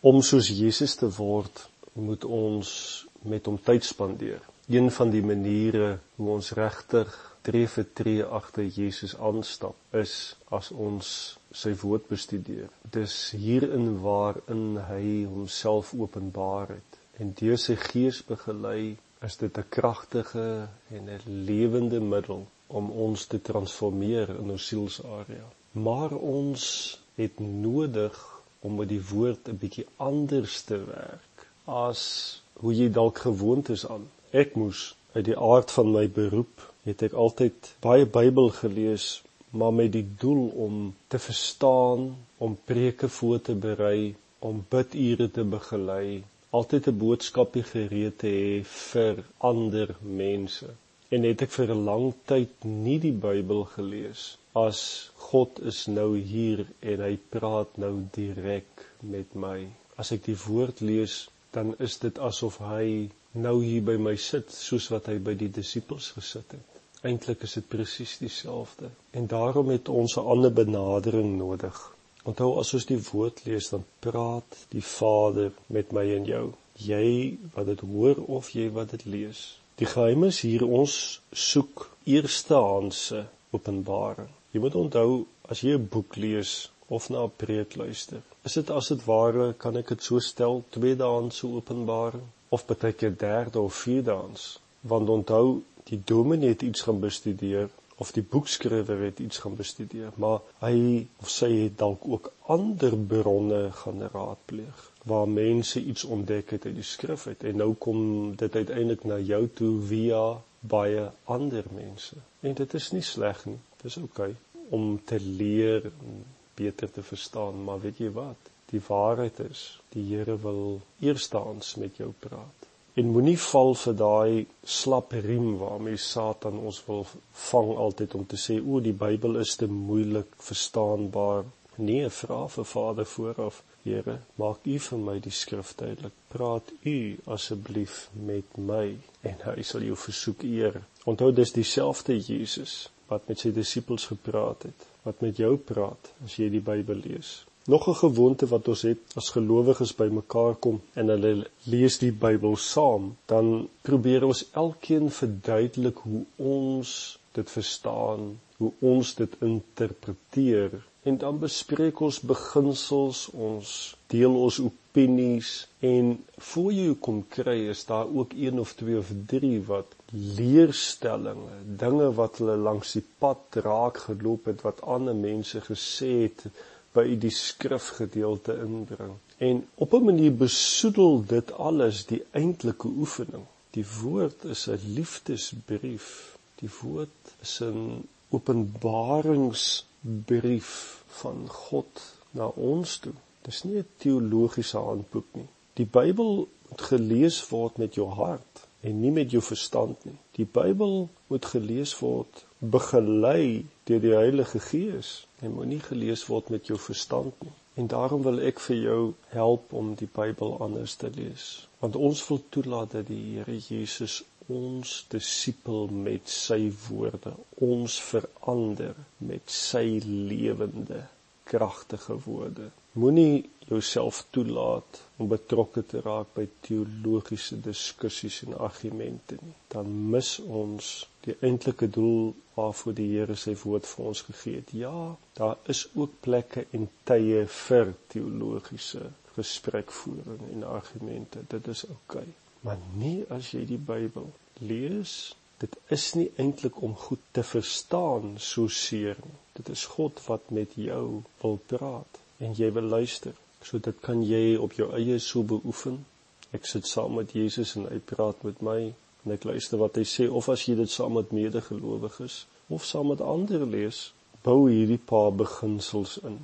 Om soos Jesus te word, moet ons met hom tyd spandeer. Een van die maniere hoe ons regtig tree vir tree agter Jesus aanstap, is as ons sy woord bestudeer. Dis hierin waarin hy homself openbaar het en deur sy gees begelei is dit 'n kragtige en 'n lewende middel om ons te transformeer in ons sielsarea. Maar ons het nodig om met die woord 'n bietjie anders te werk as hoe jy dalk gewoond is aan. Ek moes uit die aard van my beroep het ek altyd baie Bybel gelees, maar met die doel om te verstaan, om preke voor te berei, om bidure te begelei, altyd 'n boodskapie gereed te hê vir ander mense. En het ek vir 'n lang tyd nie die Bybel gelees as God is nou hier en hy praat nou direk met my. As ek die woord lees, dan is dit asof hy nou hier by my sit soos wat hy by die disippels gesit het. Eintlik is dit presies dieselfde. En daarom het ons 'n ander benadering nodig. Onthou as ons die woord lees dan praat die Vader met my en jou. Jy wat dit hoor of jy wat dit lees. Die geheim is hier ons soek eerstehandse openbaring. Jy moet onthou as jy 'n boek lees of na 'n preek luister, is dit as dit ware kan ek dit so stel tweedehandse openbaring of baie keer derde of vierdehands. Want onthou die dominee het iets gaan bestudeer of die boekskrywer het iets gaan bestudeer, maar hy of sy het dalk ook ander bronne gaan raadpleeg waar mense iets ontdek het uit die skrif uit en nou kom dit uiteindelik na jou toe via baie ander mense. En dit is nie sleg nie. Dis oukei okay om te leer en beter te verstaan, maar weet jy wat? Die waarheid is, die Here wil eerstens met jou praat en moenie val vir daai slap riem waarmee Satan ons wil vang altyd om te sê o die Bybel is te moeilik verstaanbaar. Nee vra vir Vader vooraf Here maak u vir my die skrif duidelik. Praat u asseblief met my en hy sal jou versoek eer. Onthou dis dieselfde Jesus wat met sy disippels gepraat het wat met jou praat as jy die Bybel lees Nog 'n gewoonte wat ons het as gelowiges bymekaar kom en hulle lees die Bybel saam, dan probeer ons elkeen verduidelik hoe ons dit verstaan, hoe ons dit interpreteer. En dan bespreek ons beginsels, ons deel ons opinies en voor jy kom kry is daar ook een of twee of drie wat leerstellings, dinge wat hulle langs die pad raak geloop het wat ander mense gesê het by die skrifgedeelte inbring. En op 'n manier besoedel dit alles die eintlike oefening. Die woord is 'n liefdesbrief. Die woord is 'n openbaringsbrief van God na ons toe. Dis nie 'n teologiese handboek nie. Die Bybel moet gelees word met jou hart en nie met jou verstand nie. Die Bybel moet gelees word begelei deur die Heilige Gees en moenie gelees word met jou verstand nie. En daarom wil ek vir jou help om die Bybel anders te lees. Want ons wil toelaat dat die Here Jesus ons disipel met sy woorde, ons verander met sy lewende kragtige woorde. Moenie jouself toelaat om betrokke te raak by teologiese diskussies en argumente nie. Dan mis ons die eintlike doel waarvoor die Here sy woord vir ons gegee het. Ja, daar is ook plekke en tye vir teologiese gesprekvoering en argumente. Dit is oukei. Okay. Maar nie as jy die Bybel lees. Dit is nie eintlik om goed te verstaan so seer nie. Dit is God wat met jou wil praat en jy wil luister. So dit kan jy op jou eie so beoefen. Ek sit saam met Jesus en hy praat met my en ek luister wat hy sê of as jy dit saam met medegelowiges of saam met ander lees, bou hierdie paar beginsels in.